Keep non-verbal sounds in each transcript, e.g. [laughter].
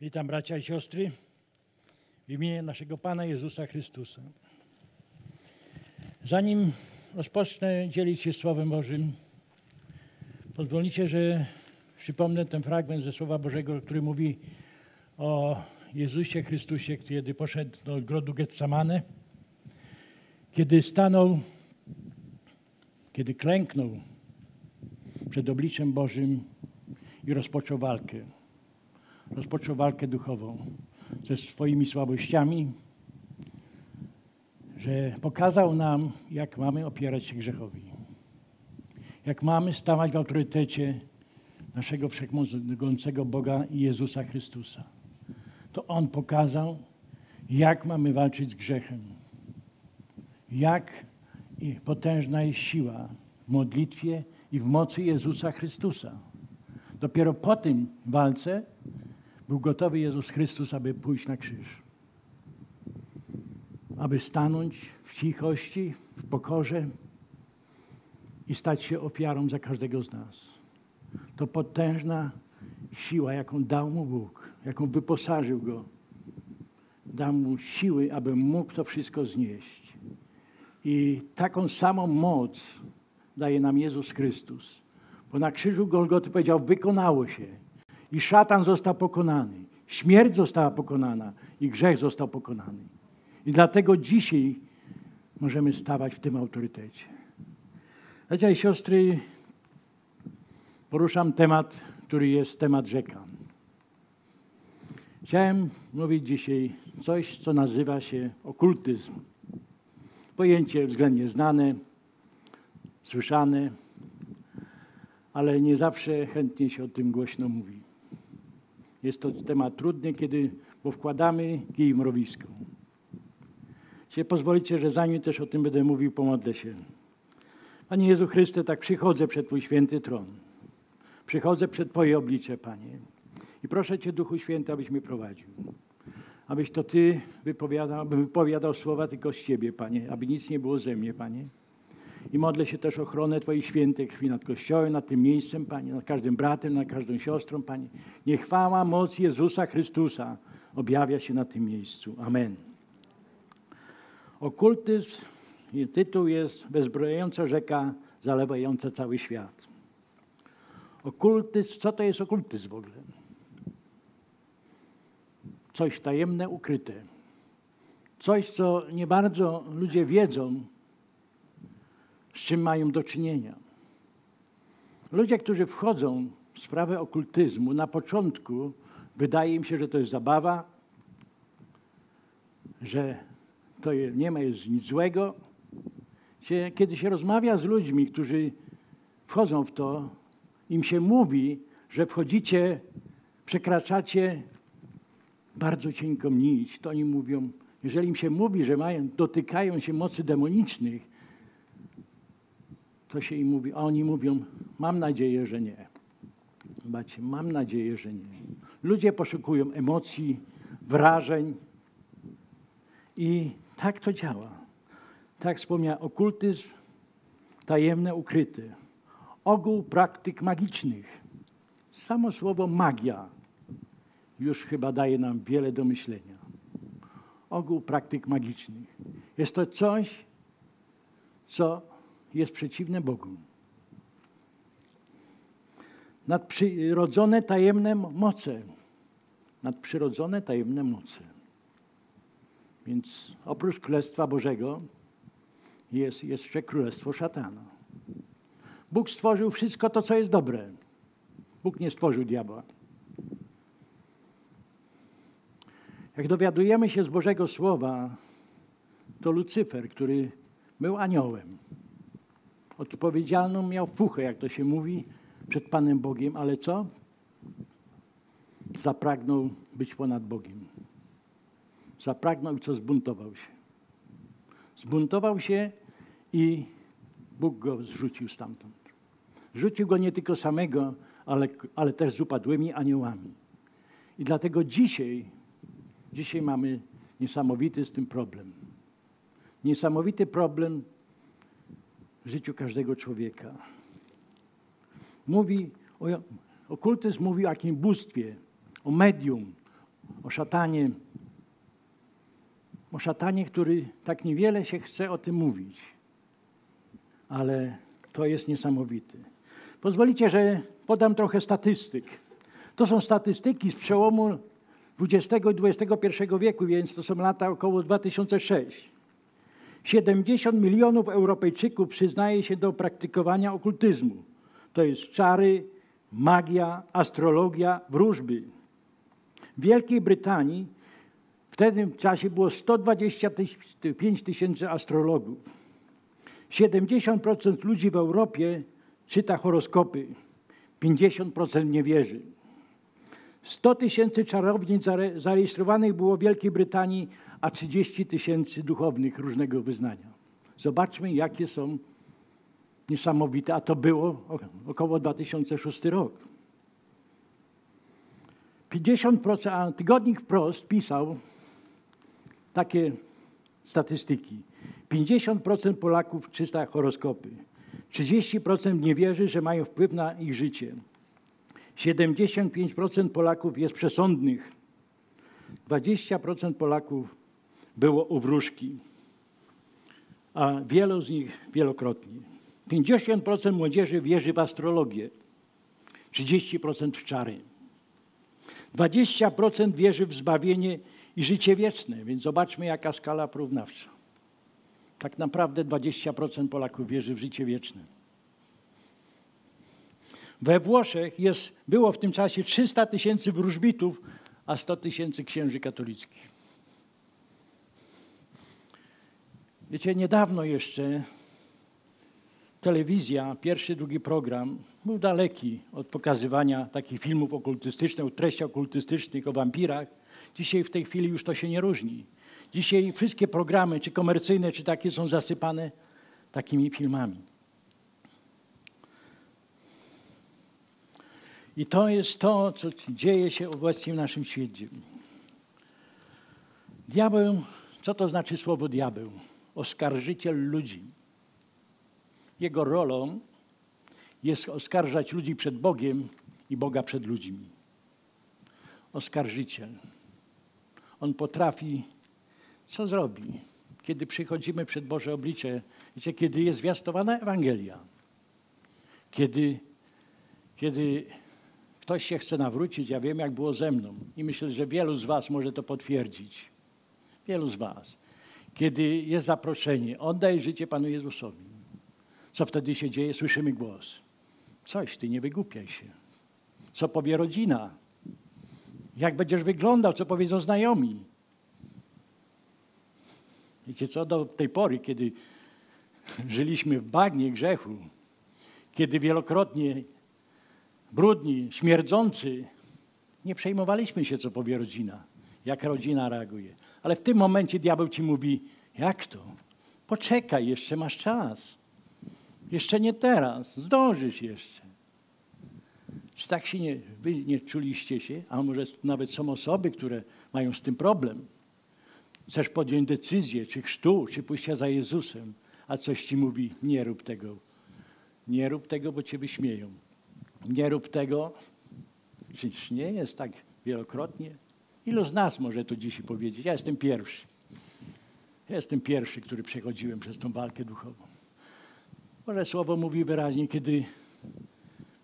Witam bracia i siostry w imieniu naszego Pana Jezusa Chrystusa. Zanim rozpocznę dzielić się Słowem Bożym, pozwolicie, że przypomnę ten fragment ze Słowa Bożego, który mówi o Jezusie Chrystusie, kiedy poszedł do ogrodu Getsamane, kiedy stanął, kiedy klęknął przed obliczem Bożym i rozpoczął walkę. Rozpoczął walkę duchową ze swoimi słabościami, że pokazał nam, jak mamy opierać się grzechowi. Jak mamy stawać w autorytecie naszego wszechmogącego Boga i Jezusa Chrystusa. To On pokazał, jak mamy walczyć z grzechem. Jak potężna jest siła w modlitwie i w mocy Jezusa Chrystusa. Dopiero po tym walce był gotowy Jezus Chrystus, aby pójść na krzyż. Aby stanąć w cichości, w pokorze i stać się ofiarą za każdego z nas. To potężna siła, jaką dał mu Bóg, jaką wyposażył go. Dał mu siły, aby mógł to wszystko znieść. I taką samą moc daje nam Jezus Chrystus. Bo na krzyżu Golgoty powiedział, wykonało się. I szatan został pokonany. Śmierć została pokonana i grzech został pokonany. I dlatego dzisiaj możemy stawać w tym autorytecie. Bracia i siostry, poruszam temat, który jest temat rzeka. Chciałem mówić dzisiaj coś, co nazywa się okultyzm. Pojęcie względnie znane, słyszane, ale nie zawsze chętnie się o tym głośno mówi. Jest to temat trudny, kiedy, bo wkładamy kij w mrowisko. Się pozwolicie, że zanim też o tym będę mówił, pomodlę się. Panie Jezu Chryste, tak przychodzę przed Twój święty tron. Przychodzę przed Twoje oblicze, Panie. I proszę Cię, Duchu Święty, abyś mnie prowadził. Abyś to Ty wypowiadał, wypowiadał słowa tylko z Ciebie, Panie. Aby nic nie było ze mnie, Panie. I modlę się też ochronę Twojej świętej krwi nad Kościołem, nad tym miejscem, Panie, nad każdym bratem, nad każdą siostrą, Panie. Niech chwała, moc Jezusa Chrystusa objawia się na tym miejscu. Amen. Okultyzm, tytuł jest Bezbrojąca rzeka zalewająca cały świat. Okultyzm, co to jest okultyzm w ogóle? Coś tajemne, ukryte. Coś, co nie bardzo ludzie wiedzą, z czym mają do czynienia. Ludzie, którzy wchodzą w sprawę okultyzmu, na początku wydaje im się, że to jest zabawa, że to nie ma jest nic złego. Kiedy się rozmawia z ludźmi, którzy wchodzą w to, im się mówi, że wchodzicie, przekraczacie bardzo cienką nić, to oni mówią, jeżeli im się mówi, że mają, dotykają się mocy demonicznych, to się im mówi, a oni mówią, mam nadzieję, że nie. Zobaczcie, mam nadzieję, że nie. Ludzie poszukują emocji, wrażeń i tak to działa. Tak wspomniałem, okultyzm tajemne, ukryty. Ogół praktyk magicznych. Samo słowo magia już chyba daje nam wiele do myślenia. Ogół praktyk magicznych. Jest to coś, co jest przeciwne Bogu. Nadprzyrodzone tajemne moce. Nadprzyrodzone tajemne moce. Więc oprócz Królestwa Bożego jest jeszcze Królestwo Szatana. Bóg stworzył wszystko to, co jest dobre. Bóg nie stworzył diabła. Jak dowiadujemy się z Bożego Słowa, to Lucyfer, który był aniołem, odpowiedzialną miał fuchę, jak to się mówi, przed Panem Bogiem, ale co? Zapragnął być ponad Bogiem. Zapragnął i co zbuntował się. Zbuntował się i Bóg go zrzucił stamtąd. Rzucił go nie tylko samego, ale, ale też z upadłymi aniołami. I dlatego dzisiaj, dzisiaj mamy niesamowity z tym problem. Niesamowity problem w życiu każdego człowieka. Mówi, o, okultyzm mówi o jakim bóstwie, o medium, o szatanie. O szatanie, który tak niewiele się chce o tym mówić. Ale to jest niesamowity. Pozwolicie, że podam trochę statystyk. To są statystyki z przełomu XX i XXI wieku, więc to są lata około 2006. 70 milionów Europejczyków przyznaje się do praktykowania okultyzmu. To jest czary, magia, astrologia, wróżby. W Wielkiej Brytanii w tym czasie było 125 tysięcy astrologów. 70% ludzi w Europie czyta horoskopy, 50% nie wierzy. 100 tysięcy czarownic zarejestrowanych było w Wielkiej Brytanii, a 30 tysięcy duchownych różnego wyznania. Zobaczmy, jakie są niesamowite, a to było około 2006 rok. 50%, a tygodnik wprost pisał takie statystyki. 50% Polaków czyta horoskopy. 30% nie wierzy, że mają wpływ na ich życie. 75% Polaków jest przesądnych. 20% Polaków było u wróżki, a wielu z nich wielokrotnie. 50% młodzieży wierzy w astrologię, 30% w czary. 20% wierzy w zbawienie i życie wieczne, więc zobaczmy, jaka skala porównawcza. Tak naprawdę 20% Polaków wierzy w życie wieczne. We Włoszech jest, było w tym czasie 300 tysięcy wróżbitów, a 100 tysięcy księży katolickich. Wiecie, niedawno jeszcze telewizja, pierwszy, drugi program, był daleki od pokazywania takich filmów okultystycznych, o treściach okultystycznych, o wampirach. Dzisiaj w tej chwili już to się nie różni. Dzisiaj wszystkie programy, czy komercyjne, czy takie, są zasypane takimi filmami. I to jest to, co dzieje się obecnie w naszym świecie. Diabeł, co to znaczy słowo diabeł? Oskarżyciel ludzi. Jego rolą jest oskarżać ludzi przed Bogiem i Boga przed ludźmi. Oskarżyciel. On potrafi, co zrobi, kiedy przychodzimy przed Boże oblicze, wiecie, kiedy jest zwiastowana Ewangelia, kiedy, kiedy ktoś się chce nawrócić, ja wiem, jak było ze mną i myślę, że wielu z Was może to potwierdzić. Wielu z Was. Kiedy jest zaproszenie, oddaj życie Panu Jezusowi. Co wtedy się dzieje? Słyszymy głos. Coś, ty nie wygłupiaj się. Co powie rodzina? Jak będziesz wyglądał? Co powiedzą znajomi? Wiecie co? Do tej pory, kiedy żyliśmy w bagnie grzechu, kiedy wielokrotnie brudni, śmierdzący, nie przejmowaliśmy się, co powie rodzina, jak rodzina reaguje. Ale w tym momencie diabeł ci mówi, jak to? Poczekaj, jeszcze masz czas. Jeszcze nie teraz, zdążysz jeszcze. Czy tak się nie, wy nie czuliście się? A może nawet są osoby, które mają z tym problem. Chcesz podjąć decyzję, czy chrztu, czy pójścia za Jezusem, a coś ci mówi, nie rób tego. Nie rób tego, bo cię wyśmieją. Nie rób tego. Czyż nie jest tak wielokrotnie? Ilu z nas może to dzisiaj powiedzieć? Ja jestem pierwszy. Ja jestem pierwszy, który przechodziłem przez tą walkę duchową. Może słowo mówi wyraźnie, kiedy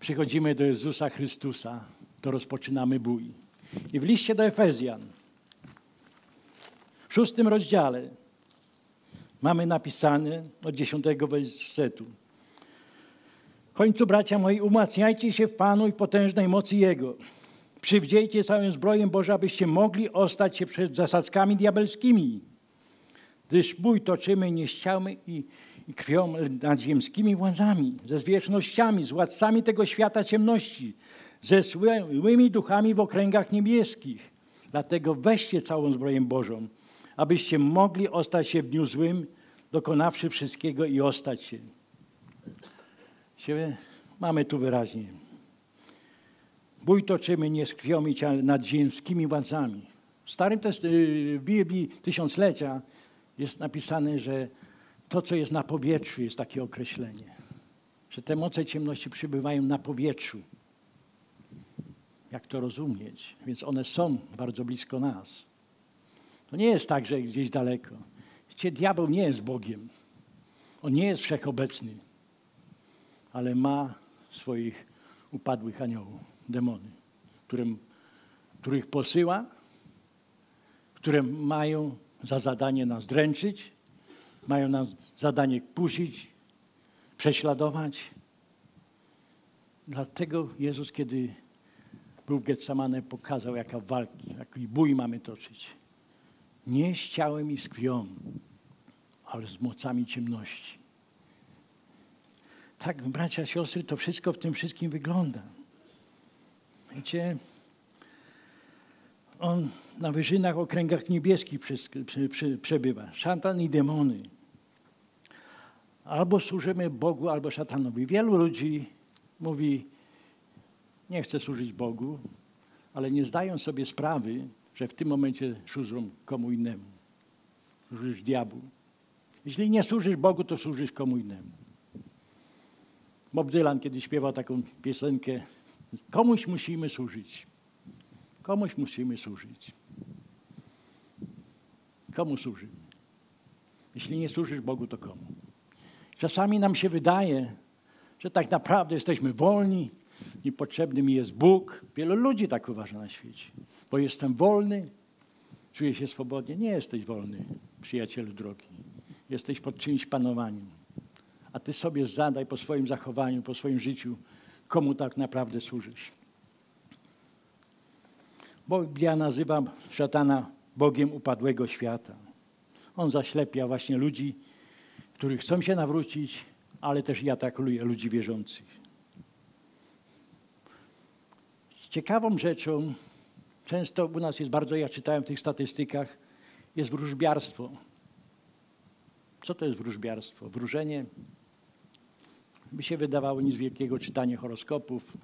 przychodzimy do Jezusa Chrystusa, to rozpoczynamy bój. I w liście do Efezjan, w szóstym rozdziale, mamy napisane od dziesiątego wersetu. W końcu, bracia moi, umacniajcie się w Panu i potężnej mocy Jego. Przywdziejcie całym zbrojem Boże, abyście mogli ostać się przed zasadzkami diabelskimi. Gdyż bój toczymy nie i i krwią nad ziemskimi władzami, ze zwierzchnościami, z władcami tego świata ciemności, ze złymi duchami w okręgach niebieskich. Dlatego weźcie całą zbroję Bożą, abyście mogli ostać się w dniu złym, dokonawszy wszystkiego i ostać się. Mamy tu wyraźnie. Bój toczymy nie z krwią i ciałem nad ziemskimi władzami. W Starym Test- w Biblii Tysiąclecia jest napisane, że to, co jest na powietrzu, jest takie określenie. Że te moce ciemności przybywają na powietrzu. jak to rozumieć. Więc one są bardzo blisko nas. To nie jest tak, że gdzieś daleko. Wiecie, diabeł nie jest Bogiem. On nie jest wszechobecny, ale ma swoich upadłych aniołów, demony, którym, których posyła, które mają za zadanie nas dręczyć, mają nas zadanie kusić, prześladować. Dlatego Jezus, kiedy był w Getsemane, pokazał, jaka walki, jaki bój mamy toczyć. Nie z ciałem i z krwią, ale z mocami ciemności. Tak, bracia, siostry, to wszystko w tym wszystkim wygląda. Wiecie, on na wyżynach, okręgach niebieskich przebywa. Szatan i demony. Albo służymy Bogu, albo szatanowi. Wielu ludzi mówi, nie chcę służyć Bogu, ale nie zdają sobie sprawy, że w tym momencie służą komu innemu. Służysz diabłu. Jeśli nie służysz Bogu, to służysz komu innemu. Bob Dylan kiedyś śpiewał taką piosenkę Komuś musimy służyć. Komuś musimy służyć. Komu służymy? Jeśli nie służysz Bogu, to komu? Czasami nam się wydaje, że tak naprawdę jesteśmy wolni, niepotrzebny mi jest Bóg. Wielu ludzi tak uważa na świecie. Bo jestem wolny, czuję się swobodnie. Nie jesteś wolny, przyjacielu drogi. Jesteś pod czyimś panowaniem. A ty sobie zadaj po swoim zachowaniu, po swoim życiu, komu tak naprawdę służysz. Biblia nazywa szatana Bogiem upadłego świata. On zaślepia właśnie ludzi, którzy chcą się nawrócić, ale też i atakuje ludzi wierzących. Ciekawą rzeczą, często u nas jest bardzo, ja czytałem w tych statystykach, jest wróżbiarstwo. Co to jest wróżbiarstwo? Wróżenie by się wydawało nic wielkiego czytanie horoskopów.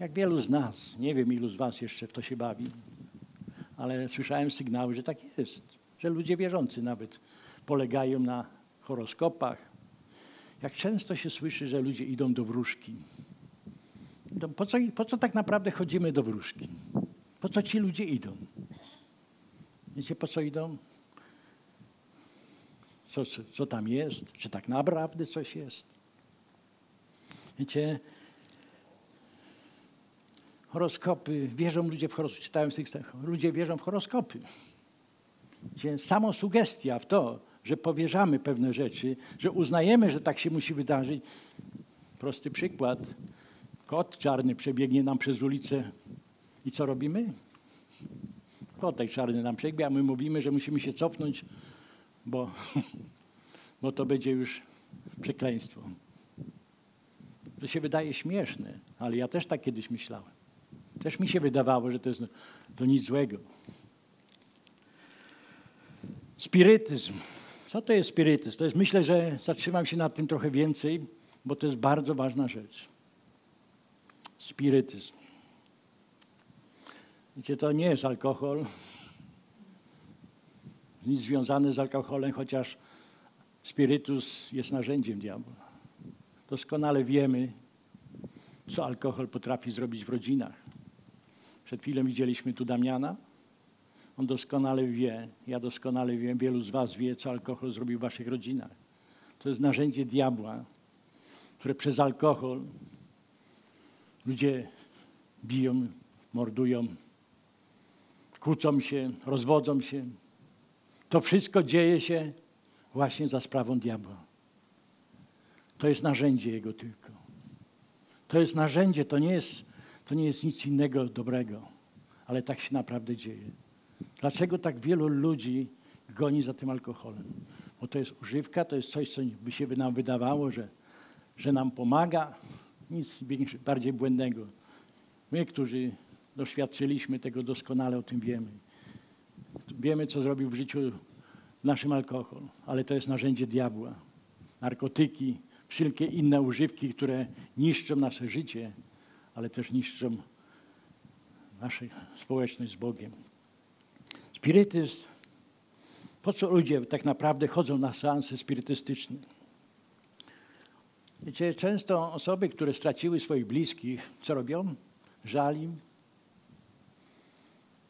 Jak wielu z nas, nie wiem ilu z was jeszcze w to się bawi, ale słyszałem sygnały, że tak jest, że ludzie wierzący nawet polegają na horoskopach. Jak często się słyszy, że ludzie idą do wróżki. Po co, po co tak naprawdę chodzimy do wróżki? Po co ci ludzie idą? Wiecie, po co idą? Co, co, co tam jest? Czy tak naprawdę coś jest? Wiecie, horoskopy, wierzą ludzie w horoskopy, czytałem z tych ludzie wierzą w horoskopy. Wiecie, samo sugestia w to, że powierzamy pewne rzeczy, że uznajemy, że tak się musi wydarzyć. Prosty przykład. Kot czarny przebiegnie nam przez ulicę i co robimy? Kotek czarny nam przebiegnie, a my mówimy, że musimy się cofnąć, bo, [laughs] bo to będzie już przekleństwo. To się wydaje śmieszne, ale ja też tak kiedyś myślałem. Też mi się wydawało, że to jest to nic złego. Spirytyzm. Co to jest spirytyzm? To jest, myślę, że zatrzymam się nad tym trochę więcej, bo to jest bardzo ważna rzecz. Spirytyzm. Wiecie, to nie jest alkohol, nic związane z alkoholem, chociaż spirytus jest narzędziem diabła. Doskonale wiemy, co alkohol potrafi zrobić w rodzinach. Przed chwilą widzieliśmy tu Damiana. On doskonale wie, ja doskonale wiem, wielu z Was wie, co alkohol zrobił w Waszych rodzinach. To jest narzędzie diabła, które przez alkohol ludzie biją, mordują, kłócą się, rozwodzą się. To wszystko dzieje się właśnie za sprawą diabła. To jest narzędzie Jego tylko. To jest narzędzie, to nie jest, to nie jest nic innego dobrego, ale tak się naprawdę dzieje. Dlaczego tak wielu ludzi goni za tym alkoholem? Bo to jest używka, to jest coś, co by się nam wydawało, że, że nam pomaga. Nic bardziej błędnego. My, którzy doświadczyliśmy tego doskonale, o tym wiemy. Wiemy, co zrobił w życiu naszym alkohol, ale to jest narzędzie diabła. Narkotyki, wszelkie inne używki, które niszczą nasze życie, ale też niszczą naszą społeczność z Bogiem. Spirytyzm. Po co ludzie tak naprawdę chodzą na seanse spirytystyczne? Wiecie, często osoby, które straciły swoich bliskich, co robią? Żal im,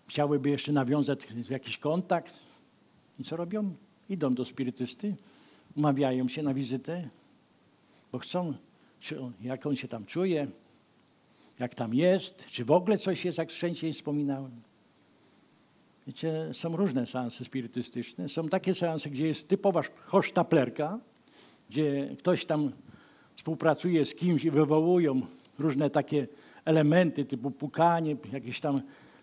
chciałyby jeszcze nawiązać jakiś kontakt. I co robią? Idą do spirytysty, umawiają się na wizytę, bo chcą, jak on się tam czuje, jak tam jest, czy w ogóle coś jest, jak wcześniej wspominałem. Wiecie, są różne seanse spirytystyczne. Są takie seanse, gdzie jest typowa hosztaplerka, gdzie ktoś tam współpracuje z kimś i wywołują różne takie elementy typu pukanie, jakieś tam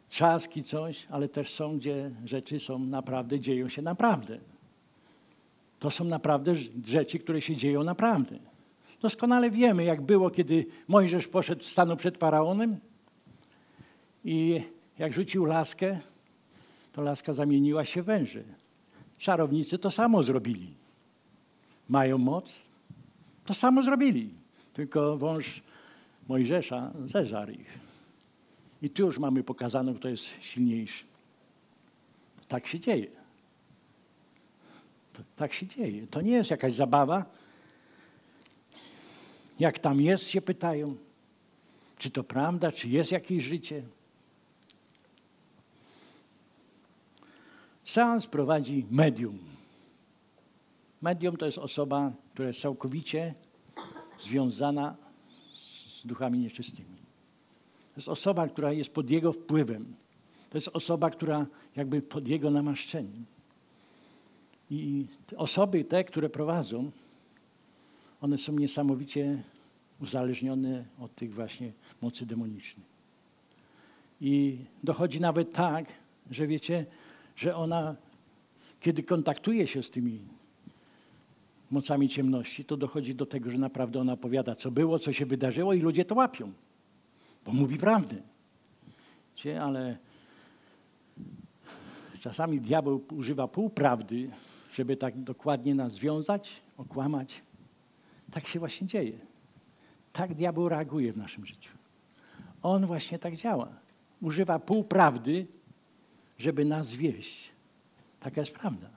trzaski, coś, ale też są, gdzie rzeczy są naprawdę, dzieją się naprawdę. To są naprawdę rzeczy, które się dzieją naprawdę. Doskonale wiemy, jak było, kiedy Mojżesz poszedł, stanął przed faraonem i jak rzucił laskę, to laska zamieniła się w węże. Czarownicy to samo zrobili. Mają moc, to samo zrobili. Tylko wąż Mojżesza zeżarł ich. I tu już mamy pokazane, kto jest silniejszy. Tak się dzieje. Tak się dzieje. To nie jest jakaś zabawa. Jak tam jest, się pytają. Czy to prawda, czy jest jakieś życie? Seans prowadzi medium. Medium to jest osoba, która jest całkowicie związana z duchami nieczystymi. To jest osoba, która jest pod jego wpływem. To jest osoba, która jakby pod jego namaszczeniem. I osoby te, które prowadzą, one są niesamowicie uzależnione od tych właśnie mocy demonicznych. I dochodzi nawet tak, że wiecie, że ona, kiedy kontaktuje się z tymi mocami ciemności, to dochodzi do tego, że naprawdę ona opowiada, co było, co się wydarzyło i ludzie to łapią, bo mówi prawdę. Wiecie, ale czasami diabeł używa półprawdy, żeby tak dokładnie nas związać, okłamać. Tak się właśnie dzieje. Tak diabeł reaguje w naszym życiu. On właśnie tak działa. Używa półprawdy, żeby nas wieść. Taka jest prawda.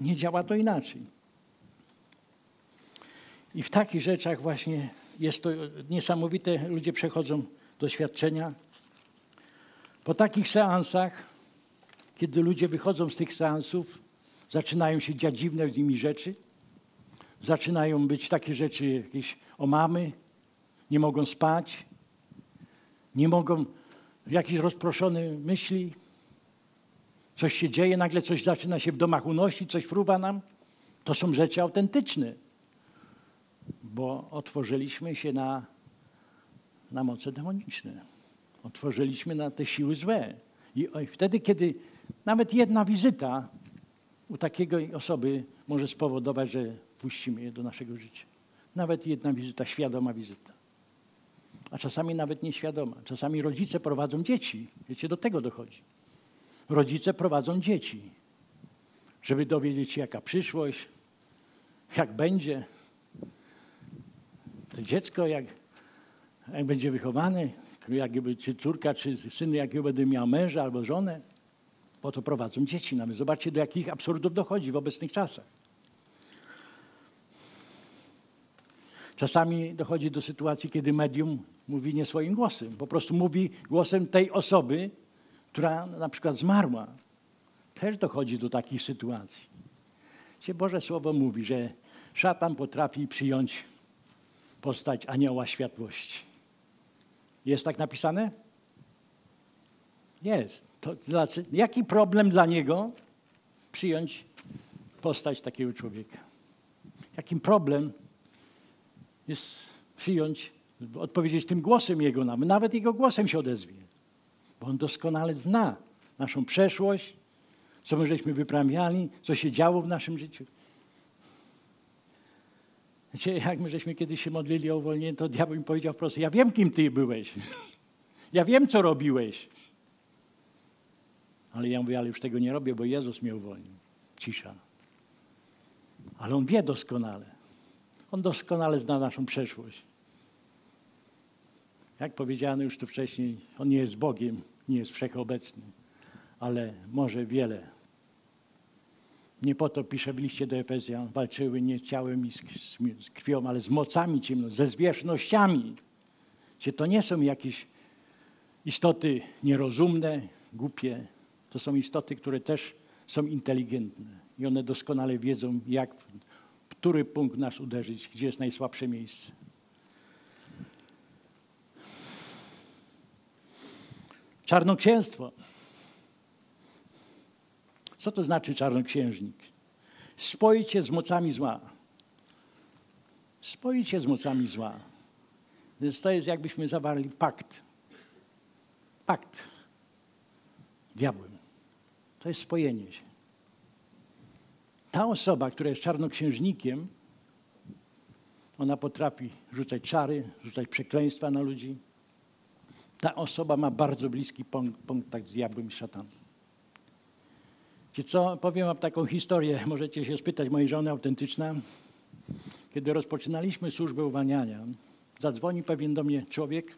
Nie działa to inaczej. I w takich rzeczach właśnie jest to niesamowite. Ludzie przechodzą doświadczenia. Po takich seansach, kiedy ludzie wychodzą z tych seansów, zaczynają się dziać dziwne z nimi rzeczy. Zaczynają być takie rzeczy, jakieś omamy, nie mogą spać, nie mogą, jakieś rozproszone myśli, coś się dzieje, nagle coś zaczyna się w domach unosić, coś fruwa nam. To są rzeczy autentyczne, bo otworzyliśmy się na, na moce demoniczne. Otworzyliśmy na te siły złe. I wtedy, kiedy nawet jedna wizyta u takiego osoby może spowodować, że puścimy je do naszego życia. Nawet jedna wizyta, świadoma wizyta. A czasami nawet nieświadoma. Czasami rodzice prowadzą dzieci. Wiecie, do tego dochodzi rodzice prowadzą dzieci, żeby dowiedzieć się, jaka przyszłość, jak będzie. To dziecko, jak, jak będzie wychowane, jakby, czy córka, czy syn, jakiego będzie miał męża albo żonę. Po to prowadzą dzieci nawet. Zobaczcie, do jakich absurdów dochodzi w obecnych czasach. Czasami dochodzi do sytuacji, kiedy medium mówi nie swoim głosem. Po prostu mówi głosem tej osoby, która na przykład zmarła, też dochodzi do takich sytuacji. Gdzie Boże Słowo mówi, że szatan potrafi przyjąć postać anioła światłości. Jest tak napisane? Jest. To znaczy, jaki problem dla niego przyjąć postać takiego człowieka? Jakim problem jest przyjąć, odpowiedzieć tym głosem jego, nawet jego głosem się odezwie bo On doskonale zna naszą przeszłość, co my żeśmy wyprawiali, co się działo w naszym życiu. Wiecie, jak my żeśmy kiedyś się modlili o uwolnienie, to diabeł mi powiedział wprost, ja wiem, kim ty byłeś. Ja wiem, co robiłeś. Ale ja mówię, ale już tego nie robię, bo Jezus mnie uwolnił. Cisza. Ale On wie doskonale. On doskonale zna naszą przeszłość. Jak powiedziano już tu wcześniej, On nie jest Bogiem, nie jest wszechobecny, ale może wiele. Nie po to pisze w liście do Efezjan, walczyły nie ciałem i z krwią, ale z mocami ciemno, ze zwierzchnościami. Czy to nie są jakieś istoty nierozumne, głupie. To są istoty, które też są inteligentne i one doskonale wiedzą, jak, w który punkt nas uderzyć, gdzie jest najsłabsze miejsce. Czarnoksięstwo. Co to znaczy czarnoksiężnik? Spoić się z mocami zła. Spoić się z mocami zła. Więc to jest jakbyśmy zawarli pakt. Pakt. Diabłem. To jest spojenie się. Ta osoba, która jest czarnoksiężnikiem, ona potrafi rzucać czary, rzucać przekleństwa na ludzi. Ta osoba ma bardzo bliski kontakt z diabłem i szatanem. Czy co? Powiem wam taką historię, [laughs] możecie się spytać mojej żony autentyczna. Kiedy rozpoczynaliśmy służbę uwalniania, zadzwonił pewien do mnie człowiek,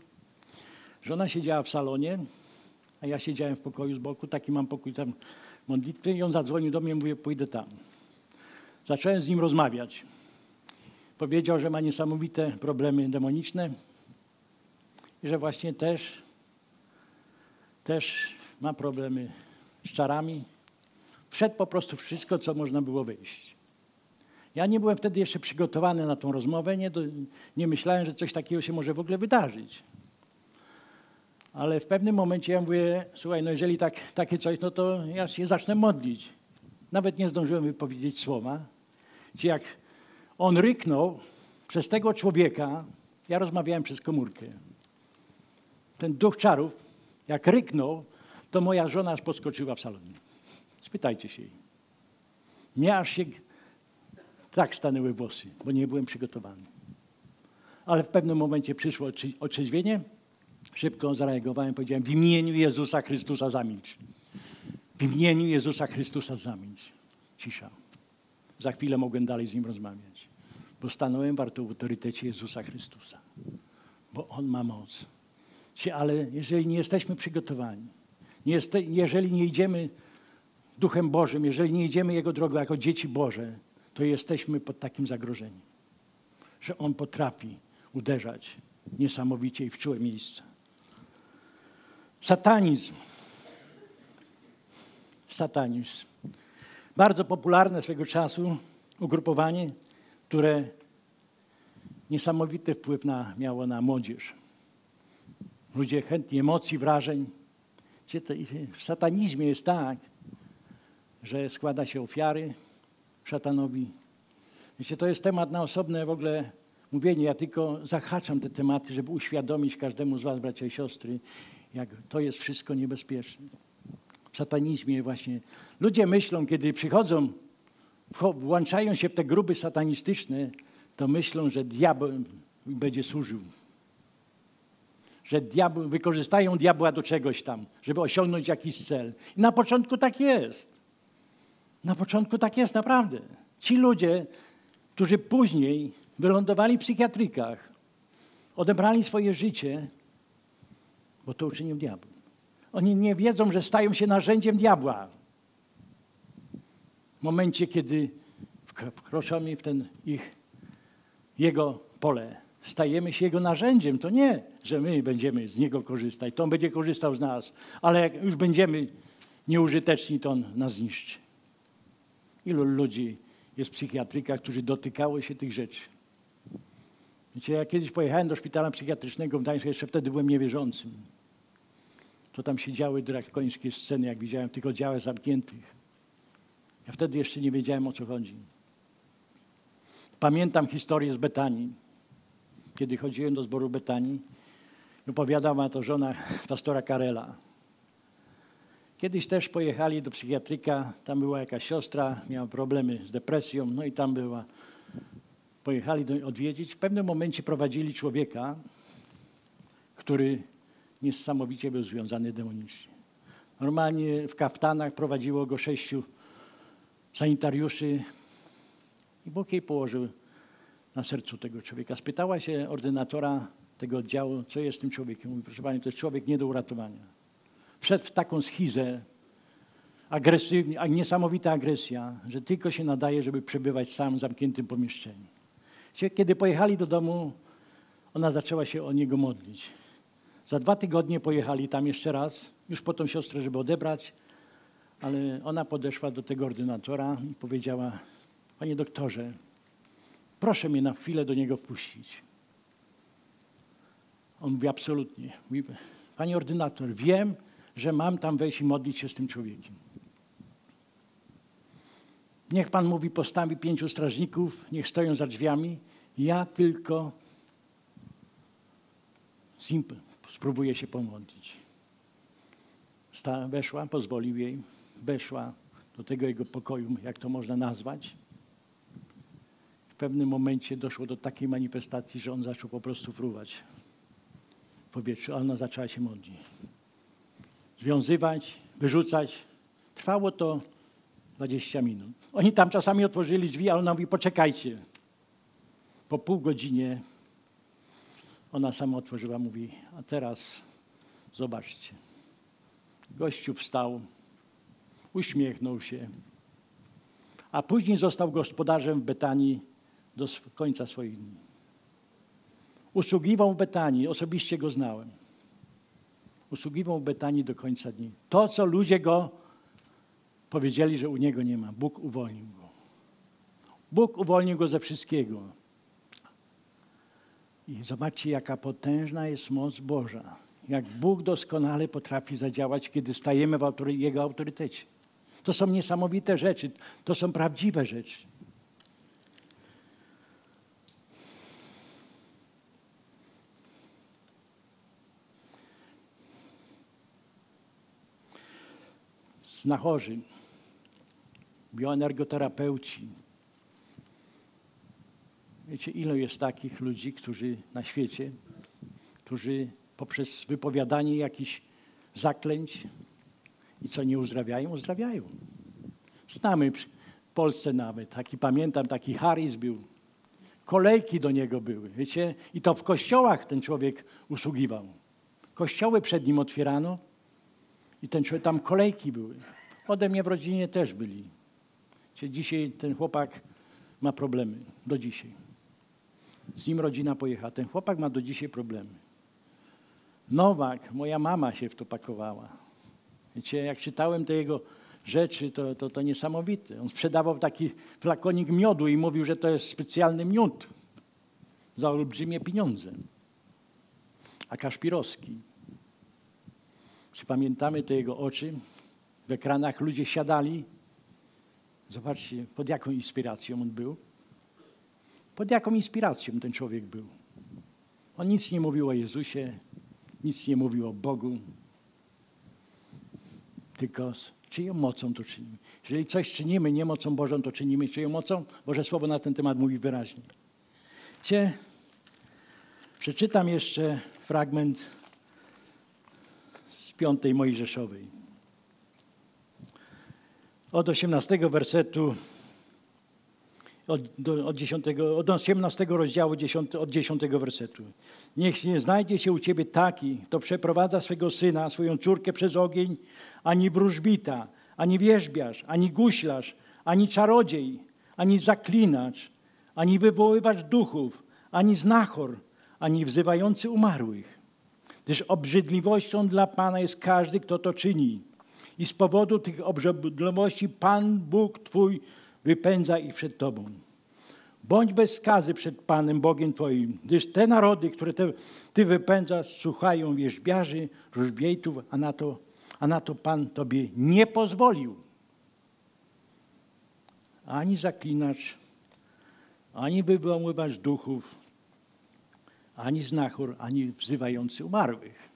żona siedziała w salonie, a ja siedziałem w pokoju z boku, taki mam pokój tam modlitwy i on zadzwonił do mnie, mówię, pójdę tam. Zacząłem z nim rozmawiać. Powiedział, że ma niesamowite problemy demoniczne i że właśnie też, też ma problemy z czarami. Wszedł po prostu wszystko, co można było wyjść. Ja nie byłem wtedy jeszcze przygotowany na tą rozmowę, nie, do, nie myślałem, że coś takiego się może w ogóle wydarzyć. Ale w pewnym momencie ja mówię, słuchaj, no jeżeli tak, takie coś, no to ja się zacznę modlić. Nawet nie zdążyłem wypowiedzieć słowa. Czy jak on ryknął przez tego człowieka, ja rozmawiałem przez komórkę. Ten duch czarów, jak ryknął, to moja żona aż podskoczyła w salonie. Spytajcie się jej. Mnie aż się tak stanęły włosy, bo nie byłem przygotowany. Ale w pewnym momencie przyszło otrzeźwienie. Szybko zareagowałem, powiedziałem w imieniu Jezusa Chrystusa zamilcz. W imieniu Jezusa Chrystusa zamilcz. Cisza. Za chwilę mogłem dalej z nim rozmawiać, bo stanąłem w autorytecie Jezusa Chrystusa, bo On ma moc. Ale jeżeli nie jesteśmy przygotowani, nie jeste, jeżeli nie idziemy Duchem Bożym, jeżeli nie idziemy Jego drogą jako dzieci Boże, to jesteśmy pod takim zagrożeniem, że On potrafi uderzać niesamowicie i w czułe miejsca. Satanizm. Satanizm. Bardzo popularne swego czasu ugrupowanie, które niesamowity wpływ na, miało na młodzież. Ludzie chętni emocji, wrażeń. W satanizmie jest tak, że składa się ofiary szatanowi. Wiecie, to jest temat na osobne w ogóle mówienie. Ja tylko zahaczam te tematy, żeby uświadomić każdemu z was, bracia i siostry, jak to jest wszystko niebezpieczne. W satanizmie właśnie. Ludzie myślą, kiedy przychodzą, włączają się w te grupy satanistyczne, to myślą, że diabeł będzie służył. Że diabeł, wykorzystają diabła do czegoś tam, żeby osiągnąć jakiś cel. I na początku tak jest. Na początku tak jest naprawdę. Ci ludzie, którzy później wylądowali w psychiatrykach, odebrali swoje życie, bo to uczynił diabeł. Oni nie wiedzą, że stają się narzędziem diabła. W momencie, kiedy wkroczamy w ten ich, jego pole, stajemy się jego narzędziem. To nie, że my będziemy z niego korzystać, to on będzie korzystał z nas, ale jak już będziemy nieużyteczni, to on nas zniszczy. Ilu ludzi jest w psychiatrykach, którzy dotykały się tych rzeczy? Wiecie, ja kiedyś pojechałem do szpitala psychiatrycznego w Gdańsku, jeszcze wtedy byłem niewierzącym. To tam się działy drakońskie sceny, jak widziałem w tych zamkniętych. Ja wtedy jeszcze nie wiedziałem, o co chodzi. Pamiętam historię z Betanii. Kiedy chodziłem do zboru Betanii, opowiadała to żona [laughs] pastora Karela. Kiedyś też pojechali do psychiatryka, tam była jakaś siostra, miała problemy z depresją, no i tam była. Pojechali do, odwiedzić. W pewnym momencie prowadzili człowieka, który niesamowicie był związany demonicznie. Normalnie w kaftanach prowadziło go sześciu sanitariuszy i Bóg jej położył na sercu tego człowieka. Spytała się ordynatora tego oddziału, co jest tym człowiekiem. Mówi, proszę Pani, to jest człowiek nie do uratowania wszedł w taką schizę, agresywnie, niesamowita agresja, że tylko się nadaje, żeby przebywać sam w zamkniętym pomieszczeniu. Kiedy pojechali do domu, ona zaczęła się o niego modlić. Za dwa tygodnie pojechali tam jeszcze raz już po tą siostrę, żeby odebrać, ale ona podeszła do tego ordynatora i powiedziała, panie doktorze, proszę mnie na chwilę do niego wpuścić. On mówi, absolutnie. Mówi, panie ordynator, wiem, że mam tam wejść i modlić się z tym człowiekiem. Niech pan mówi, postawi pięciu strażników, niech stoją za drzwiami. Ja tylko spróbuję się pomodlić. Weszła, pozwolił jej, weszła do tego jego pokoju, jak to można nazwać. W pewnym momencie doszło do takiej manifestacji, że on zaczął po prostu fruwać w powietrzu, a ona zaczęła się modlić. Związywać, wyrzucać. Trwało to 20 minut. Oni tam czasami otworzyli drzwi, ale ona mówi, poczekajcie. Po pół godzinie ona sama otworzyła, mówi, a teraz zobaczcie. Gościu wstał, uśmiechnął się, a później został gospodarzem w Betanii do końca swoich dni. Usługiwał w Betanii, osobiście go znałem. Usługiwał w Betanii do końca dni. To, co ludzie go powiedzieli, że u niego nie ma, Bóg uwolnił go. Bóg uwolnił go ze wszystkiego. I zobaczcie, jaka potężna jest moc Boża. Jak Bóg doskonale potrafi zadziałać, kiedy stajemy w autory Jego autorytecie. To są niesamowite rzeczy, to są prawdziwe rzeczy. Znachorzy, bioenergoterapeuci. Wiecie, ile jest takich ludzi, którzy na świecie, którzy poprzez wypowiadanie jakichś zaklęć i co nie uzdrawiają, uzdrawiają. Znamy w Polsce nawet, taki pamiętam, taki Harris był. Kolejki do niego były, wiecie, i to w kościołach ten człowiek usługiwał. Kościoły przed nim otwierano i ten człowiek, tam kolejki były. Ode mnie w rodzinie też byli. Dzisiaj ten chłopak ma problemy, do dzisiaj. Z nim rodzina pojechała. Ten chłopak ma do dzisiaj problemy. Nowak, moja mama się w to pakowała. Wiecie, jak czytałem te jego rzeczy, to, to, to niesamowite. On sprzedawał taki flakonik miodu i mówił, że to jest specjalny miód za olbrzymie pieniądze. A Kaszpirowski. Czy pamiętamy te jego oczy? W ekranach ludzie siadali. Zobaczcie, pod jaką inspiracją on był. Pod jaką inspiracją ten człowiek był. On nic nie mówił o Jezusie, nic nie mówił o Bogu, tylko z czyją mocą to czynimy. Jeżeli coś czynimy nie mocą Bożą, to czynimy czyją mocą? Boże Słowo na ten temat mówi wyraźnie. Cie, przeczytam jeszcze fragment z piątej Mojżeszowej. Od 18 wersetu od, do, od, 10, od 18 rozdziału 10, od 10 wersetu. Niech nie znajdzie się u ciebie taki, kto przeprowadza swego syna, swoją córkę przez ogień, ani wróżbita, ani wierzbiarz, ani guślarz, ani czarodziej, ani zaklinacz, ani wywoływacz duchów, ani znachor, ani wzywający umarłych. Gdyż obrzydliwością dla Pana jest każdy, kto to czyni. I z powodu tych obrzydliwości Pan Bóg Twój wypędza ich przed Tobą. Bądź bez skazy przed Panem Bogiem Twoim, gdyż te narody, które te, Ty wypędzasz, słuchają wierzbiarzy, różbiejtów, a na, to, a na to Pan Tobie nie pozwolił. Ani zaklinacz, ani wywoływać duchów, ani znachor, ani wzywający umarłych.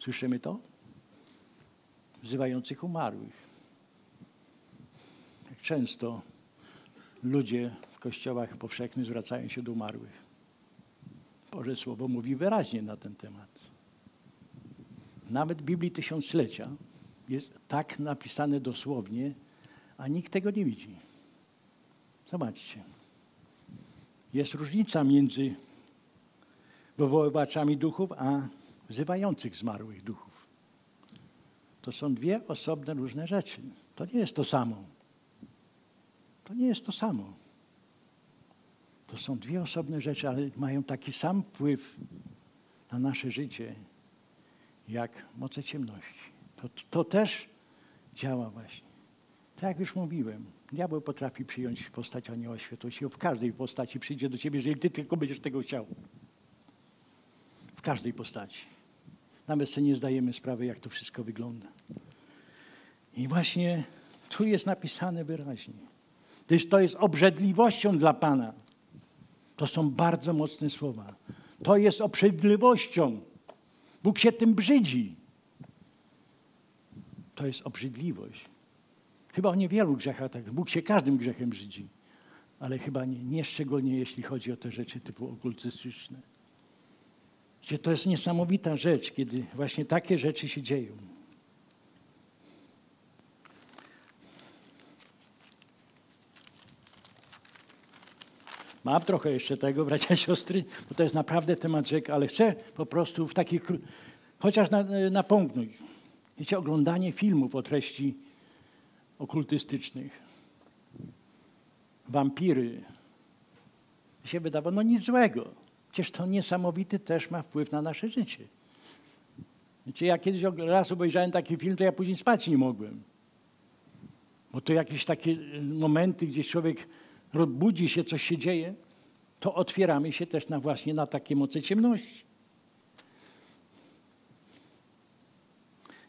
Słyszymy to? Wzywających umarłych. Często ludzie w kościołach powszechnych zwracają się do umarłych. Boże Słowo mówi wyraźnie na ten temat. Nawet w Biblii Tysiąclecia jest tak napisane dosłownie, a nikt tego nie widzi. Zobaczcie. Jest różnica między wywoływaczami duchów, a wzywających zmarłych duchów. To są dwie osobne różne rzeczy. To nie jest to samo. To nie jest to samo. To są dwie osobne rzeczy, ale mają taki sam wpływ na nasze życie, jak moce ciemności. To, to też działa właśnie. Tak jak już mówiłem, diabeł potrafi przyjąć postać anioła światłości. W każdej postaci przyjdzie do ciebie, jeżeli ty tylko będziesz tego chciał. W każdej postaci. Nawet sobie nie zdajemy sprawy, jak to wszystko wygląda. I właśnie tu jest napisane wyraźnie. Gdyż to jest obrzydliwością dla Pana. To są bardzo mocne słowa. To jest obrzydliwością. Bóg się tym brzydzi. To jest obrzydliwość. Chyba o niewielu grzechach tak. Bóg się każdym grzechem brzydzi. Ale chyba nie, nie szczególnie jeśli chodzi o te rzeczy typu okultystyczne. To jest niesamowita rzecz, kiedy właśnie takie rzeczy się dzieją. Mam trochę jeszcze tego, bracia i siostry, bo to jest naprawdę temat rzek, ale chcę po prostu w takich, chociaż napomknąć. Wiecie, oglądanie filmów o treści okultystycznych, wampiry, się wydawało, no nic złego. Przecież to niesamowity też ma wpływ na nasze życie. Wiecie, ja kiedyś raz obejrzałem taki film, to ja później spać nie mogłem. Bo to jakieś takie momenty, gdzie człowiek budzi się, coś się dzieje, to otwieramy się też na właśnie na takie moce ciemności.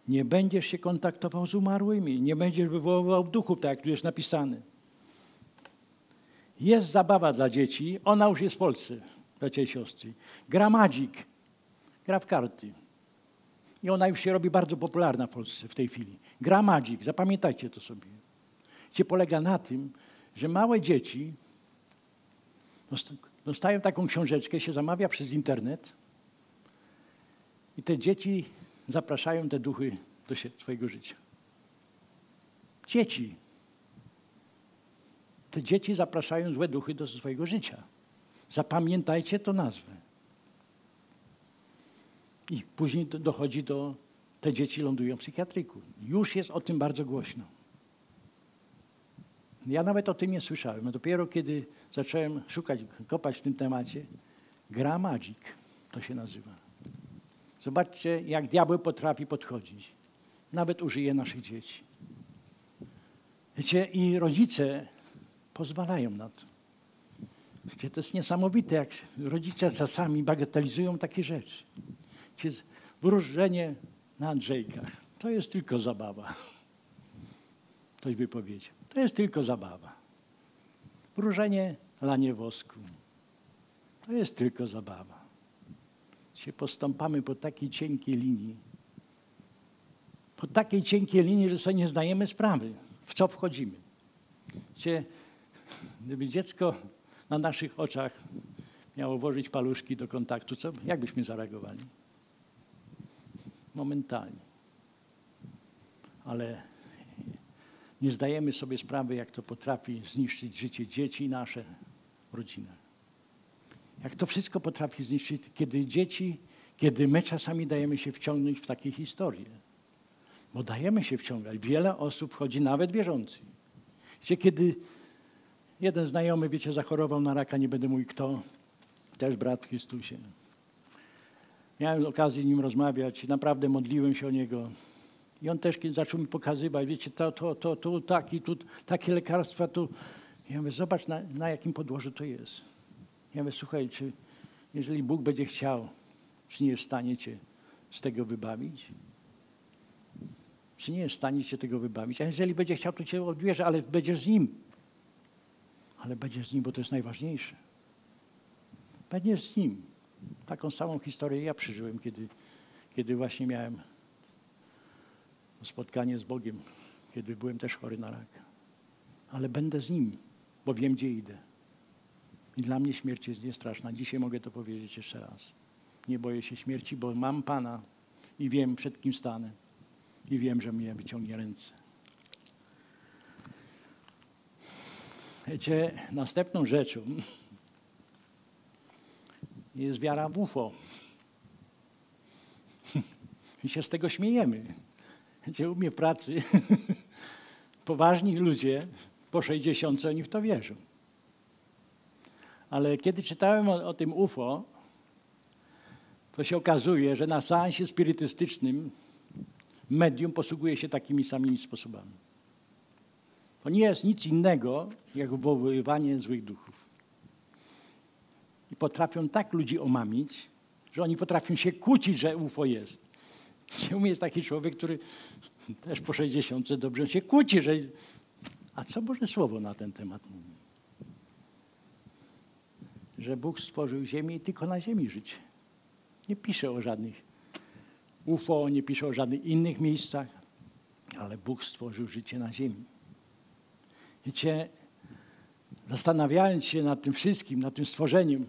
Nie będziesz się kontaktował z umarłymi, nie będziesz wywoływał duchów, tak jak tu jest napisane. Jest zabawa dla dzieci, ona już jest w Polsce, bracia i siostry. Gra Magic, gra w karty. I ona już się robi bardzo popularna w Polsce w tej chwili. Gra Magic, zapamiętajcie to sobie. Gdzie polega na tym, że małe dzieci dostają taką książeczkę, się zamawia przez internet i te dzieci zapraszają te duchy do swojego życia. Dzieci. Te dzieci zapraszają złe duchy do swojego życia. Zapamiętajcie to nazwę. I później dochodzi do, te dzieci lądują w psychiatryku. Już jest o tym bardzo głośno. Ja nawet o tym nie słyszałem. Dopiero kiedy zacząłem szukać, kopać w tym temacie, gra Magic to się nazywa. Zobaczcie, jak diabeł potrafi podchodzić. Nawet użyje naszych dzieci. Wiecie, i rodzice pozwalają na to. Wiecie, to jest niesamowite, jak rodzice czasami bagatelizują takie rzeczy. Wiecie, wróżenie na Andrzejkach to jest tylko zabawa. Ktoś by powiedział. To jest tylko zabawa. Wróżenie lanie wosku. To jest tylko zabawa. Się postąpamy po takiej cienkiej linii. Po takiej cienkiej linii, że sobie nie zdajemy sprawy, w co wchodzimy. Wiecie, gdyby dziecko na naszych oczach miało włożyć paluszki do kontaktu, co, jak byśmy zareagowali? Momentalnie. Ale nie zdajemy sobie sprawy, jak to potrafi zniszczyć życie dzieci nasze, rodziny. Jak to wszystko potrafi zniszczyć, kiedy dzieci, kiedy my czasami dajemy się wciągnąć w takie historie. Bo dajemy się wciągać. Wiele osób wchodzi, nawet wierzący. Gdzie kiedy jeden znajomy, wiecie, zachorował na raka, nie będę mówił kto, też brat w Chrystusie. Miałem okazję z nim rozmawiać, naprawdę modliłem się o niego. I on też zaczął mi pokazywać, wiecie, to, to, to, tu, taki, tu, takie lekarstwa, tu. Ja mówię, zobacz na, na jakim podłożu to jest. Ja mówię, słuchaj, czy jeżeli Bóg będzie chciał, czy nie jest w stanie cię z tego wybawić? Czy nie jest w stanie cię tego wybawić? A jeżeli będzie chciał, to cię odbierze, ale będziesz z Nim. Ale będziesz z Nim, bo to jest najważniejsze. Będziesz z Nim. Taką samą historię ja przeżyłem, kiedy, kiedy właśnie miałem spotkanie z Bogiem, kiedy byłem też chory na rak. Ale będę z Nim, bo wiem, gdzie idę. I dla mnie śmierć jest niestraszna. Dzisiaj mogę to powiedzieć jeszcze raz. Nie boję się śmierci, bo mam Pana i wiem, przed kim stanę. I wiem, że mnie wyciągnie ręce. Wiecie, następną rzeczą jest wiara w UFO. [laughs] I się z tego śmiejemy. Gdzie u mnie w pracy [laughs] poważni ludzie po 60 oni w to wierzą. Ale kiedy czytałem o, o tym UFO, to się okazuje, że na seansie spirytystycznym medium posługuje się takimi samymi sposobami. To nie jest nic innego, jak wywoływanie złych duchów. I potrafią tak ludzi omamić, że oni potrafią się kłócić, że UFO jest. U mnie jest taki człowiek, który też po 60 dobrze się kłóci, że... A co Boże Słowo na ten temat mówi? Że Bóg stworzył ziemię i tylko na ziemi żyć. Nie pisze o żadnych UFO, nie pisze o żadnych innych miejscach, ale Bóg stworzył życie na ziemi. Wiecie, zastanawiając się nad tym wszystkim, nad tym stworzeniem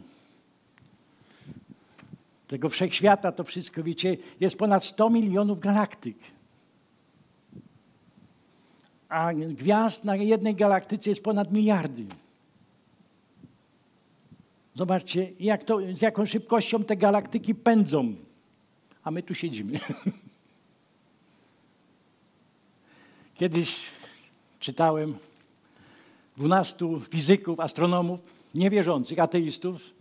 tego wszechświata, to wszystko, wiecie, jest ponad 100 milionów galaktyk. A gwiazd na jednej galaktyce jest ponad miliardy. Zobaczcie, jak to, z jaką szybkością te galaktyki pędzą, a my tu siedzimy. [laughs] Kiedyś czytałem 12 fizyków, astronomów, niewierzących, ateistów,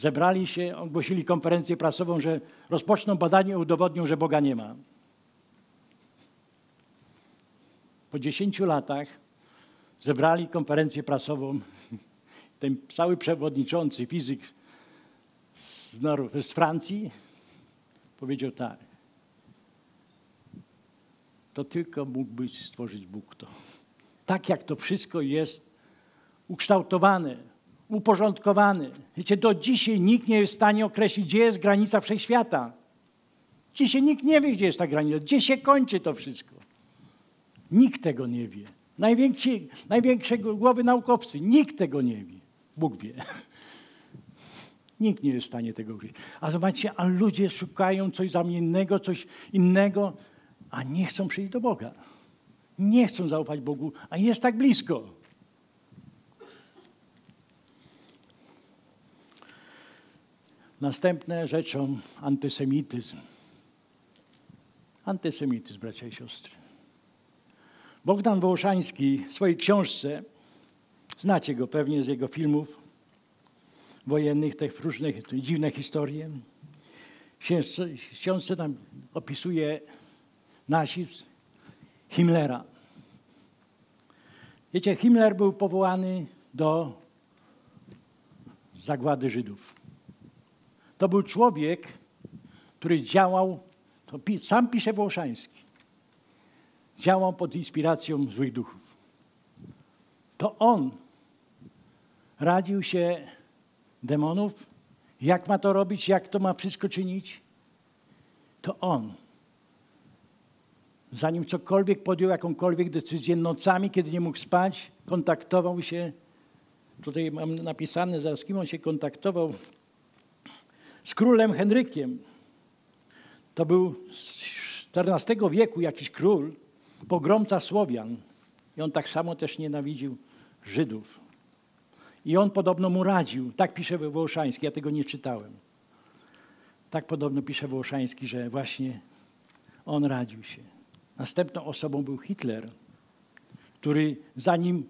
zebrali się, ogłosili konferencję prasową, że rozpoczną badanie i udowodnią, że Boga nie ma. Po 10 latach zebrali konferencję prasową. Ten cały przewodniczący fizyk z, z Francji powiedział tak. To tylko mógłby stworzyć Bóg to tak jak to wszystko jest ukształtowane, uporządkowane. Wiecie, do dzisiaj nikt nie jest w stanie określić, gdzie jest granica wszechświata. Dzisiaj nikt nie wie, gdzie jest ta granica, gdzie się kończy to wszystko. Nikt tego nie wie. Najwięksi, największe głowy naukowcy, nikt tego nie wie. Bóg wie. [laughs] Nikt nie jest w stanie tego wiedzieć. A zobaczcie, a ludzie szukają coś zamiennego, coś innego, a nie chcą przyjść do Boga nie chcą zaufać Bogu, a jest tak blisko. Następne rzeczą antysemityzm. Antysemityzm, bracia i siostry. Bogdan Wołoszański w swojej książce, znacie go pewnie z jego filmów wojennych, tych różnych tych dziwne historie. W książce tam opisuje nazizm Himmlera. Wiecie, Himmler był powołany do zagłady Żydów. To był człowiek, który działał, sam pisze Włoszański, działał pod inspiracją złych duchów. To on radził się demonów, jak ma to robić, jak to ma wszystko czynić. To on zanim cokolwiek podjął jakąkolwiek decyzję, nocami, kiedy nie mógł spać, kontaktował się, tutaj mam napisane zaraz, kim on się kontaktował, z królem Henrykiem. To był z XIV wieku jakiś król, pogromca Słowian. I on tak samo też nienawidził Żydów. I on podobno mu radził, tak pisze Wołoszański, ja tego nie czytałem. Tak podobno pisze Wołoszański, że właśnie on radził się. Następną osobą był Hitler, który zanim,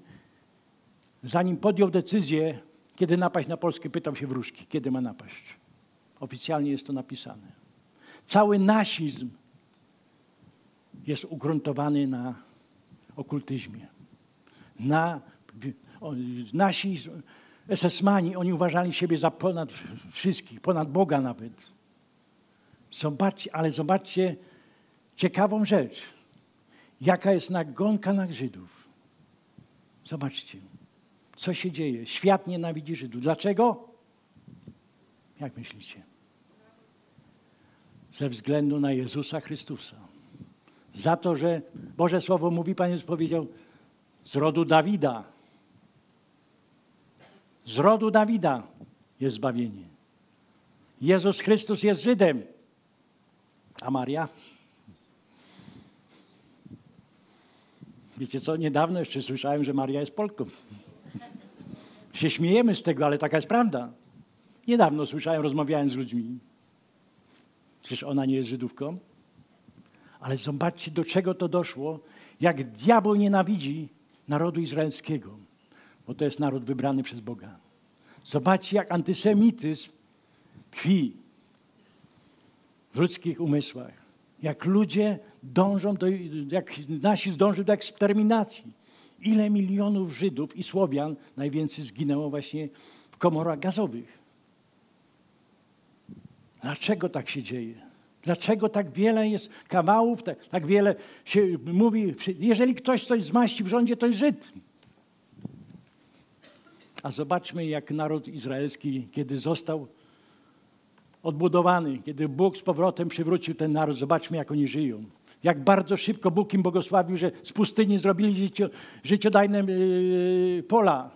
zanim podjął decyzję, kiedy napaść na Polskę, pytał się wróżki, kiedy ma napaść. Oficjalnie jest to napisane. Cały nasizm jest ugruntowany na okultyzmie. Na, nasi SS-mani, oni uważali siebie za ponad wszystkich, ponad Boga nawet. Zobaczcie, ale zobaczcie ciekawą rzecz jaka jest nagonka na Żydów. Zobaczcie, co się dzieje. Świat nienawidzi Żydów. Dlaczego? Jak myślicie? Ze względu na Jezusa Chrystusa. Za to, że Boże Słowo mówi, Pan Jezus powiedział, z rodu Dawida. Z rodu Dawida jest zbawienie. Jezus Chrystus jest Żydem. A Maria? Wiecie co, niedawno jeszcze słyszałem, że Maria jest Polką. Się śmiejemy z tego, ale taka jest prawda. Niedawno słyszałem, rozmawiałem z ludźmi. Przecież ona nie jest Żydówką. Ale zobaczcie, do czego to doszło, jak diabeł nienawidzi narodu izraelskiego, bo to jest naród wybrany przez Boga. Zobaczcie, jak antysemityzm tkwi w ludzkich umysłach. Jak ludzie dążą do, jak nasi zdążył do eksterminacji. Ile milionów Żydów i Słowian najwięcej zginęło właśnie w komorach gazowych. Dlaczego tak się dzieje? Dlaczego tak wiele jest kawałów, tak, tak wiele się mówi, jeżeli ktoś coś zmaści w rządzie, to jest Żyd. A zobaczmy, jak naród izraelski, kiedy został odbudowany, kiedy Bóg z powrotem przywrócił ten naród, zobaczmy, jak oni żyją. Jak bardzo szybko Bóg im błogosławił, że z pustyni zrobili życio, życiodajne yy, pola.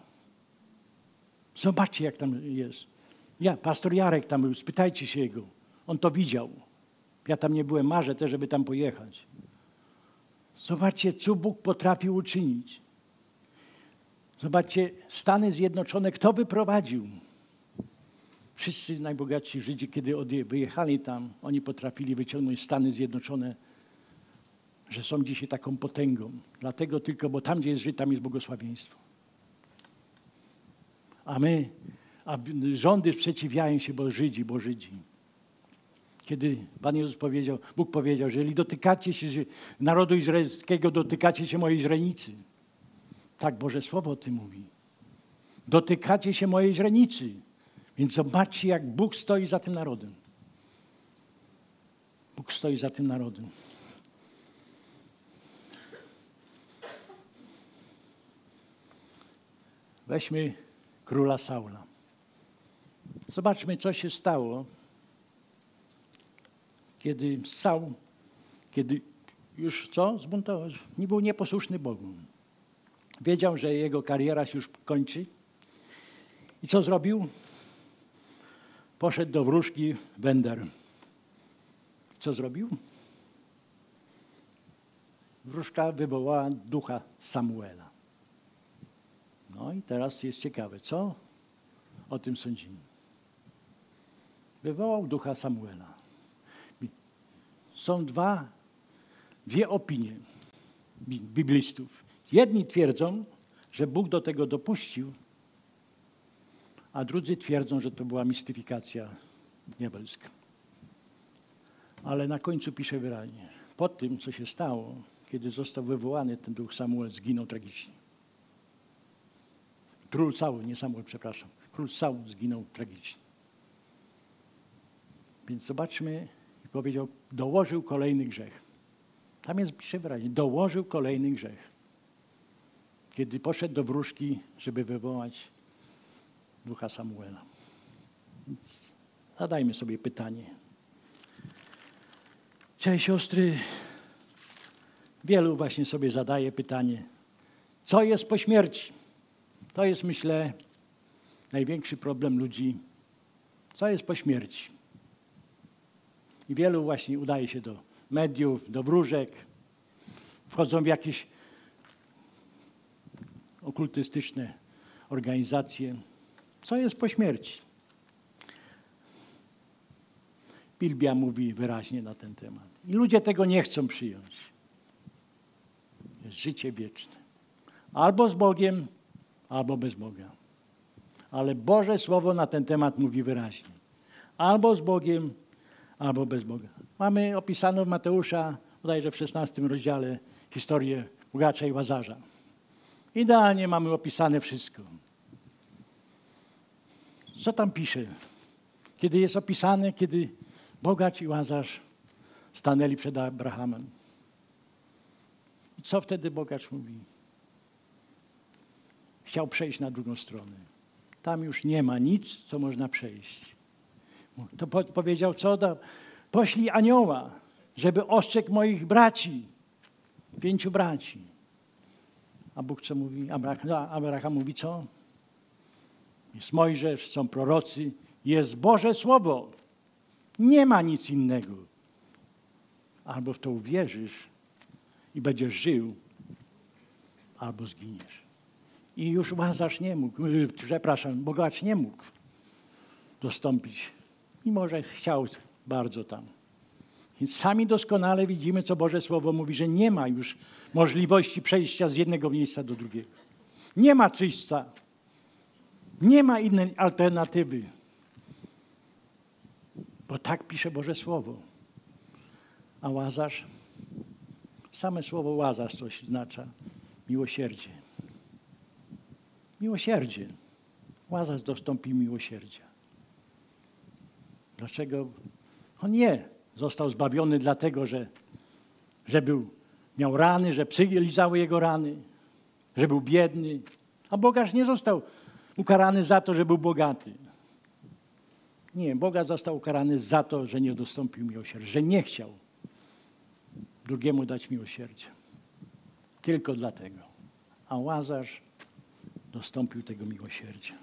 Zobaczcie, jak tam jest. Ja, pastor Jarek tam był, spytajcie się jego. On to widział. Ja tam nie byłem, marzę też, żeby tam pojechać. Zobaczcie, co Bóg potrafił uczynić. Zobaczcie, Stany Zjednoczone, kto wyprowadził? Wszyscy najbogatsi Żydzi, kiedy wyjechali tam, oni potrafili wyciągnąć Stany Zjednoczone, że są dzisiaj taką potęgą. Dlatego tylko, bo tam, gdzie jest Żyd, tam jest błogosławieństwo. A my, a rządy sprzeciwiają się, bo Żydzi, bo Żydzi. Kiedy Pan Jezus powiedział, Bóg powiedział, że jeżeli dotykacie się narodu izraelskiego, dotykacie się mojej źrenicy. Tak Boże Słowo o tym mówi. Dotykacie się mojej źrenicy. Więc zobaczcie, jak Bóg stoi za tym narodem. Bóg stoi za tym narodem. Weźmy króla Saula. Zobaczmy, co się stało, kiedy Saul, kiedy już co? Zbuntował, nie był nieposłuszny Bogu. Wiedział, że jego kariera się już kończy. I co zrobił? Poszedł do wróżki Wender. Co zrobił? Wróżka wywołała ducha Samuela. No i teraz jest ciekawe, co o tym sądzimy. Wywołał ducha Samuela. Są dwa, dwie opinie biblistów. Jedni twierdzą, że Bóg do tego dopuścił, a drudzy twierdzą, że to była mistyfikacja diabelska. Ale na końcu pisze wyraźnie, po tym, co się stało, kiedy został wywołany ten duch Samuel, zginął tragicznie. Król Saul, nie Samuel, przepraszam. Król Saul zginął tragicznie. Więc zobaczmy, powiedział, dołożył kolejny grzech. Tam jest, pisze wyraźnie, dołożył kolejny grzech. Kiedy poszedł do wróżki, żeby wywołać ducha Samuela. Zadajmy sobie pytanie. Cześć siostry, wielu właśnie sobie zadaje pytanie, co jest po śmierci? To jest, myślę, największy problem ludzi. Co jest po śmierci? Wielu właśnie udaje się do mediów, do wróżek, wchodzą w jakieś okultystyczne organizacje. Co jest po śmierci? Biblia mówi wyraźnie na ten temat. I ludzie tego nie chcą przyjąć. Jest życie wieczne. Albo z Bogiem, albo bez Boga. Ale Boże Słowo na ten temat mówi wyraźnie. Albo z Bogiem, albo bez Boga. Mamy opisaną w Mateusza, bodajże w 16 rozdziale, historię bogacza i łazarza. Idealnie mamy opisane wszystko. Co tam pisze? Kiedy jest opisane, kiedy bogacz i łazarz stanęli przed Abrahamem. I co wtedy bogacz mówi? Chciał przejść na drugą stronę. Tam już nie ma nic, co można przejść. To powiedział, co da? Poślij anioła, żeby ostrzegł moich braci, pięciu braci. A Bóg co mówi? Abraham, Abraham mówi co? Jest Mojżesz, są prorocy, jest Boże Słowo. Nie ma nic innego. Albo w to uwierzysz i będziesz żył, albo zginiesz. I już Łazarz nie mógł, przepraszam, bogacz nie mógł dostąpić, mimo że chciał bardzo tam. Więc sami doskonale widzimy, co Boże Słowo mówi, że nie ma już możliwości przejścia z jednego miejsca do drugiego. Nie ma czyśćca. Nie ma innej alternatywy. Bo tak pisze Boże Słowo. A Łazarz? Same słowo Łazarz coś oznacza miłosierdzie. Miłosierdzie. Łazarz dostąpi miłosierdzia. Dlaczego? On nie został zbawiony dlatego, że, że był, miał rany, że psy lizały jego rany, że był biedny. A Bogaż nie został ukarany za to, że był bogaty. Nie, Boga został ukarany za to, że nie dostąpił miłosierdzia, że nie chciał drugiemu dać miłosierdzia. Tylko dlatego. A Łazarz dostąpił tego miłosierdzia.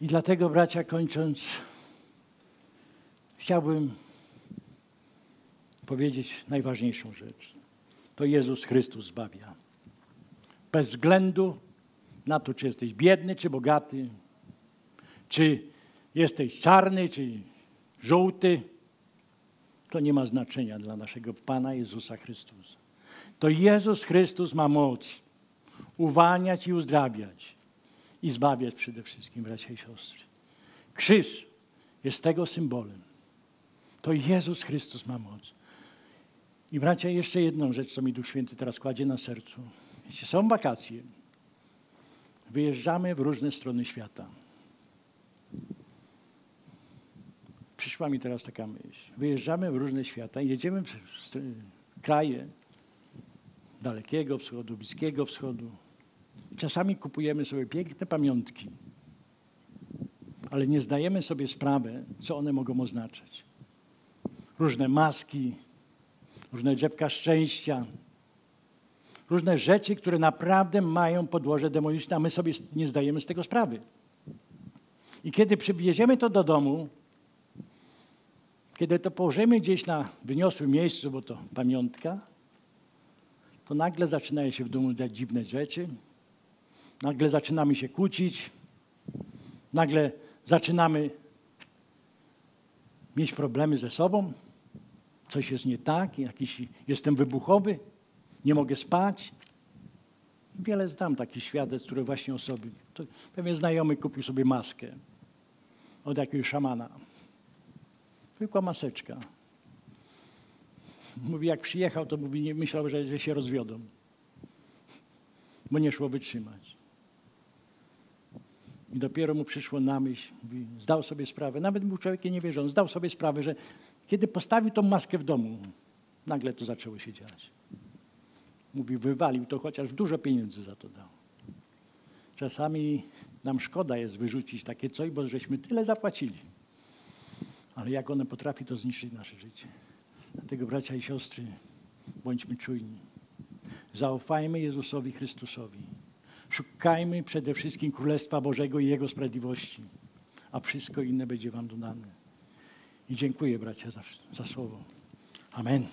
I dlatego, bracia, kończąc, chciałbym powiedzieć najważniejszą rzecz. To Jezus Chrystus zbawia. Bez względu na to, czy jesteś biedny, czy bogaty, czy jesteś czarny, czy żółty, to nie ma znaczenia dla naszego Pana Jezusa Chrystusa. To Jezus Chrystus ma moc uwalniać i uzdrawiać i zbawiać przede wszystkim, bracia i siostry. Krzyż jest tego symbolem. To Jezus Chrystus ma moc. I bracia, jeszcze jedną rzecz, co mi Duch Święty teraz kładzie na sercu. Jeśli są wakacje, wyjeżdżamy w różne strony świata. Przyszła mi teraz taka myśl. Wyjeżdżamy w różne świata, jedziemy w kraje dalekiego wschodu, bliskiego wschodu. Czasami kupujemy sobie piękne pamiątki, ale nie zdajemy sobie sprawy, co one mogą oznaczać. Różne maski, różne drzewka szczęścia, różne rzeczy, które naprawdę mają podłoże demoniczne, a my sobie nie zdajemy z tego sprawy. I kiedy przywieziemy to do domu, kiedy to położymy gdzieś na wyniosłym miejscu, bo to pamiątka, to nagle zaczynają się w domu dziać dziwne rzeczy, nagle zaczynamy się kłócić, nagle zaczynamy mieć problemy ze sobą, coś jest nie tak, jakiś jestem wybuchowy, nie mogę spać. Wiele znam takich świadectw, które właśnie osoby. To pewien znajomy kupił sobie maskę od jakiegoś szamana. Tylko maseczka. Mówi, jak przyjechał, to mówi, myślał, że, że się rozwiodą. Bo nie szło wytrzymać. I dopiero mu przyszło na myśl, zdał sobie sprawę, nawet był człowiekiem niewierzącym, zdał sobie sprawę, że kiedy postawił tą maskę w domu, nagle to zaczęło się dziać. Mówi, wywalił to, chociaż dużo pieniędzy za to dał. Czasami nam szkoda jest wyrzucić takie coś, bo żeśmy tyle zapłacili. Ale jak one potrafi to zniszczyć nasze życie. Dlatego bracia i siostry, bądźmy czujni. Zaufajmy Jezusowi Chrystusowi. Szukajmy przede wszystkim Królestwa Bożego i Jego sprawiedliwości, a wszystko inne będzie Wam dodane. I dziękuję bracia za, za słowo. Amen.